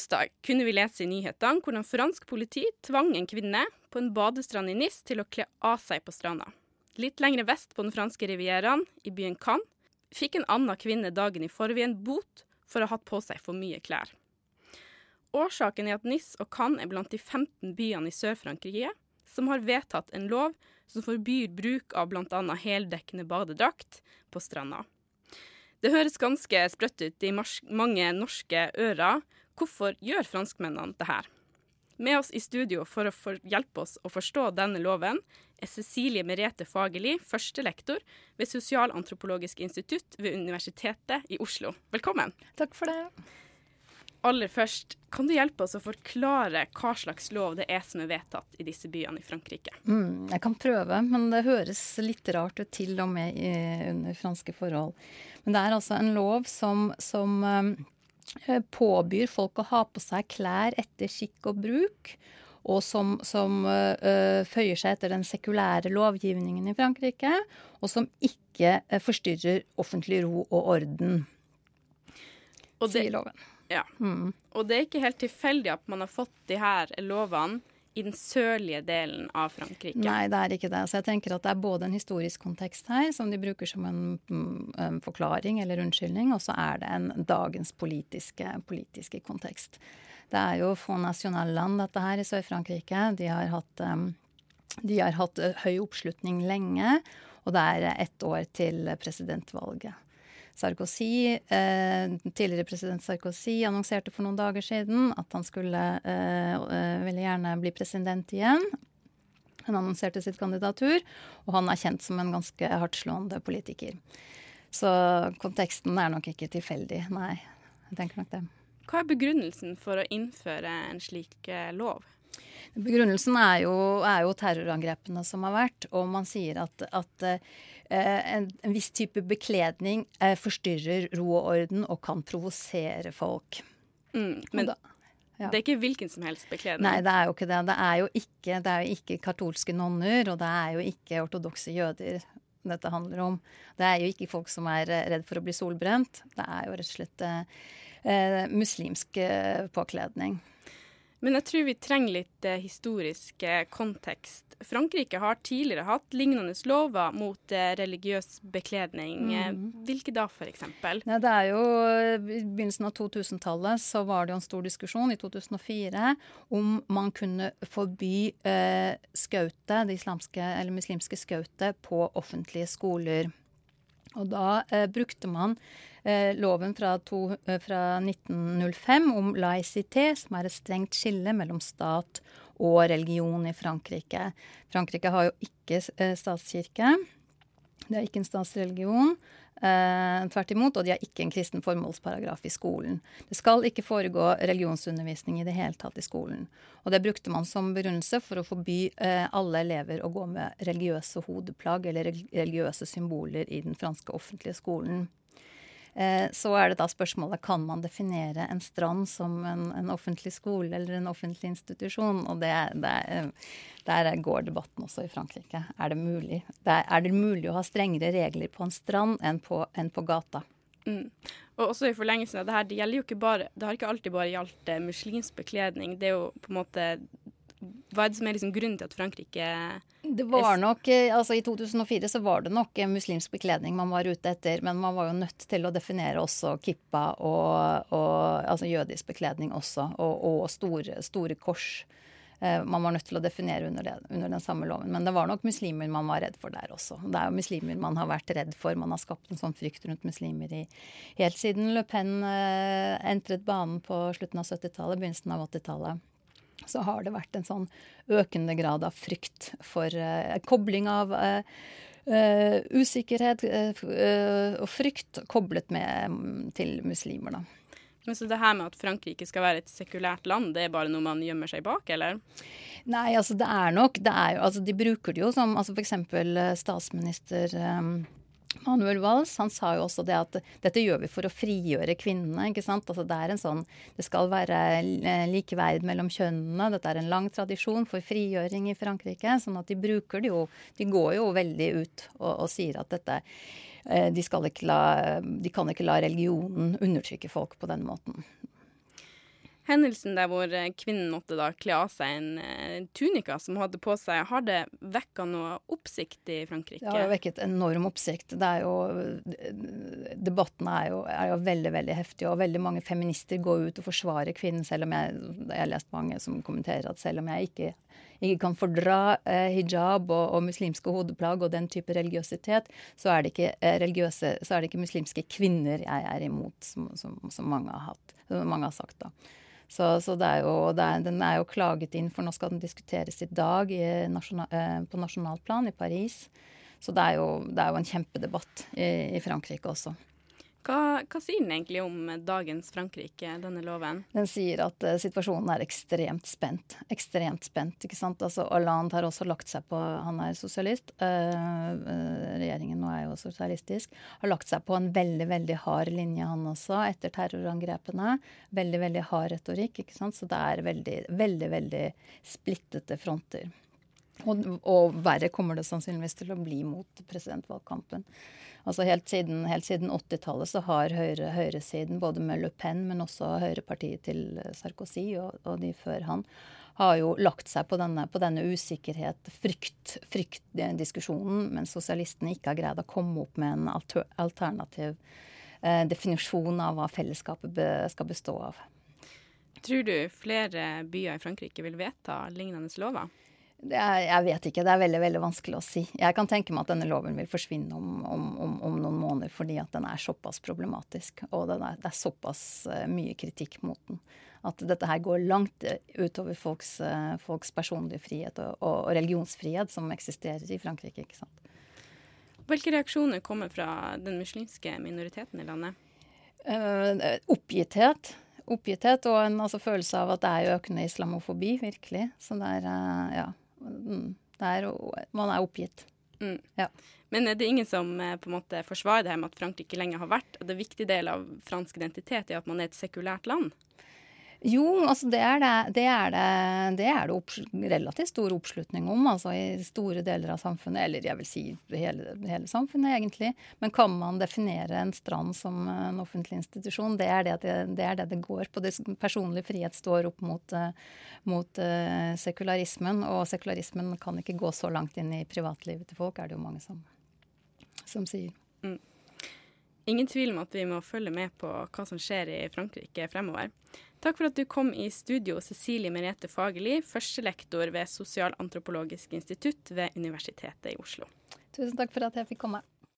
Onsdag kunne vi lese i nyhetene hvordan fransk politi tvang en kvinne på en badestrand i Nis til å kle av seg på stranda. Litt lengre vest på den franske rivieraen, i byen Cannes, fikk en annen kvinne dagen i forveien bot for å ha hatt på seg for mye klær. Årsaken er at Nis og Cannes er blant de 15 byene i Sør-Frankrike som har vedtatt en lov som forbyr bruk av bl.a. heldekkende badedrakt på stranda. Det høres ganske sprøtt ut i mange norske ører. Hvorfor gjør franskmennene det her? Med oss i studio for å hjelpe oss å forstå denne loven, er Cecilie Merete Fagerli, førstelektor ved Sosialantropologisk institutt ved Universitetet i Oslo. Velkommen. Takk for det. Aller først, kan du hjelpe oss å forklare hva slags lov det er som er vedtatt i disse byene i Frankrike? Mm, jeg kan prøve, men det høres litt rart ut til og med i, under franske forhold. Men det er altså en lov som, som uh, påbyr folk å ha på seg klær etter skikk og bruk og som, som uh, føyer seg etter den sekulære lovgivningen i Frankrike, og som ikke uh, forstyrrer offentlig ro og orden, og det, sier loven. Ja. Mm. Og det er ikke helt tilfeldig at man har fått de her lovene i den sørlige delen av Frankrike. Nei, det er ikke det. Så jeg tenker at det er både en historisk kontekst her, som de bruker som en, mm, en forklaring eller unnskyldning, og så er det en dagens politiske, politiske kontekst. Det er jo Fond National-land, dette her, i Sør-Frankrike. De har hatt, de har hatt uh, høy oppslutning lenge, og det er ett år til presidentvalget. Sarkozy, eh, tidligere president Sarkozy annonserte for noen dager siden at han skulle eh, eh veldig gjerne bli president igjen. Han annonserte sitt kandidatur, og han er kjent som en ganske hardtslående politiker. Så konteksten er nok ikke tilfeldig, nei. Jeg tenker nok det. Hva er begrunnelsen for å innføre en slik eh, lov? Begrunnelsen er jo, er jo, terrorangrepene som har vært, og man sier at, at eh, en, en, viss type bekledning eh, forstyrrer ro og orden og kan provosere folk. Mm, men da, ja. det er ikke hvilken som helst bekledning? Nei, det er jo ikke det. Det er jo ikke, det er jo ikke katolske nonner, og det er jo ikke ortodokse jøder dette handler om. Det er jo ikke folk som er redd for å bli solbrent. Det er jo rett og slett eh, muslimsk eh, påkledning. Men jeg tror vi trenger litt eh, historisk eh, kontekst. Frankrike har tidligere hatt lignende lover mot eh, religiøs bekledning. Eh, mm. Hvilke da, f.eks.? Ja, det er jo I begynnelsen av 2000-tallet så var det jo en stor diskusjon i 2004 om man kunne forby eh, skautet, det islamske eller muslimske skautet, på offentlige skoler. Og da eh, brukte man eh, loven fra, to, eh, fra, 1905 om laicité, som er et strengt skille mellom stat og religion i Frankrike. Frankrike har jo ikke eh, statskirke. Det er ikke en statsreligion. Eh, tvert imot, og de har ikke en kristen formålsparagraf i skolen. Det skal ikke foregå religionsundervisning i det hele tatt i skolen. Og det brukte man som begrunnelse for å forby eh, alle elever å gå med religiøse hodeplagg eller religiøse symboler i den franske offentlige skolen. Eh, så er det da spørsmålet kan man definere en strand som en, en offentlig skole eller en offentlig institusjon. Og det, det, der går debatten også i Frankrike. Er det mulig? Det er, det mulig å ha strengere regler på en strand enn på, enn på gata? Mm. Og også i forlengelsen av det her, det gjelder jo ikke bare Det har ikke alltid bare gjaldt eh, muslimsk bekledning. Det er jo på en måte hva er det som er liksom grunnen til at Frankrike Det var nok, eh, altså I 2004 så var det nok muslimsk bekledning man var ute etter, men man var jo nødt til å definere også kippa og, og altså jødisk bekledning også, og, og store, store, kors. Eh, man var nødt til å definere under, det, under, den samme loven. Men det var nok muslimer man var redd for der også. Det er jo muslimer man har vært redd for. Man har skapt en sånn frykt rundt muslimer i, helt siden Le Pen eh, entret banen på slutten av 70-tallet, begynnelsen av 80-tallet så har det vært en sånn økende grad av frykt for eh, kobling av eh, uh, usikkerhet og frykt koblet med um, til muslimer, da. Men Så det her med at Frankrike skal være et sekulært land, det er bare noe man gjemmer seg bak, eller? Nei, altså det er nok det er jo, altså De bruker det jo som altså f.eks. statsminister um, Manuel Walls han sa jo også det at dette gjør vi for å frigjøre kvinnene. ikke sant? Altså Det er en sånn, det skal være likeverd mellom kjønnene. Dette er en lang tradisjon for frigjøring i Frankrike. sånn at de bruker det jo De går jo veldig ut og, og sier at dette eh, de, la, de kan ikke la religionen undertrykke folk på den måten. Hendelsen der hvor eh, kvinnen måtte da kle av seg en, eh, tunika som hun hadde på seg, har det vekka noe oppsikt i Frankrike? Det har vekket enorm oppsikt. Det er jo, debatten er jo, er jo, veldig veldig heftig, og veldig mange feminister går ut og forsvarer kvinnen, selv om jeg, jeg har lest mange som kommenterer at selv om jeg ikke, ikke kan fordra eh, hijab og, og, muslimske hodeplagg og den type religiøsitet, så er det ikke, eh, religiøse, så er det ikke muslimske kvinner jeg er imot, som, som, som mange har hatt, mange har sagt da. Så, så er jo, er, den er jo klaget inn, for nå skal den diskuteres i dag i nasjonal, eh, på nasjonalt plan i Paris. Så det er jo, det er jo en kjempedebatt i, i Frankrike også. Hva, hva, sier den egentlig om dagens Frankrike, denne loven? Den sier at uh, situasjonen er ekstremt spent. Ekstremt spent, ikke sant. Altså, Hollande har også lagt seg på Han er sosialist. Uh, regjeringen nå er jo sosialistisk. Har lagt seg på en veldig, veldig hard linje, han også, etter terrorangrepene. Veldig, veldig hard retorikk, ikke sant. Så det er veldig, veldig, veldig splittete fronter. Og, og verre kommer det sannsynligvis til å bli mot presidentvalgkampen. Altså Helt siden, siden 80-tallet så har høyre, høyresiden, både med Le Pen, men også høyrepartiet til Sarkozy og, og, de før han, har jo lagt seg på denne, på denne usikkerhet, frykt, fryktdiskusjonen, mens sosialistene ikke har greid å komme opp med en alter, alternativ eh, definisjon av hva fellesskapet be, skal bestå av. Tror du flere byer i Frankrike vil vedta lignende lover? Er, jeg vet ikke. Det er veldig veldig vanskelig å si. Jeg kan tenke meg at denne loven vil forsvinne om, om, om, om noen måneder fordi at den er såpass problematisk. Og er, det er såpass uh, mye kritikk mot den. At dette her går langt eh, utover folks, uh, folks personlige frihet og, og, og, religionsfrihet som eksisterer i Frankrike. ikke sant? Hvilke reaksjoner kommer fra den muslimske minoriteten i landet? Uh, oppgitthet oppgitthet og en altså, følelse av at det er økende islamofobi, virkelig. Så det er, ja. Mm. Er, man er oppgitt. Mm. Ja. Men er det ingen som eh, på en måte forsvarer det her med at Frankrike lenge har vært og det viktige viktig del av fransk identitet er at man er et sekulært land? Jo, altså det er det, det, er det, det, er det relativt stor oppslutning om altså i store deler av samfunnet. Eller jeg vil si hele, hele, samfunnet, egentlig. Men kan man definere en strand som en offentlig institusjon? Det er det det, er det, det går på. Det personlig frihet står opp mot, eh, mot uh, sekularismen. Og sekularismen kan ikke gå så langt inn i privatlivet til folk, er det jo mange som, som sier. Mm. Ingen tvil om at vi må følge med på hva som skjer i Frankrike fremover. Takk for at du kom i studio, Cecilie Merete Fagerli, førstelektor ved Sosialantropologisk institutt ved Universitetet i Oslo. Tusen takk for at jeg fikk komme.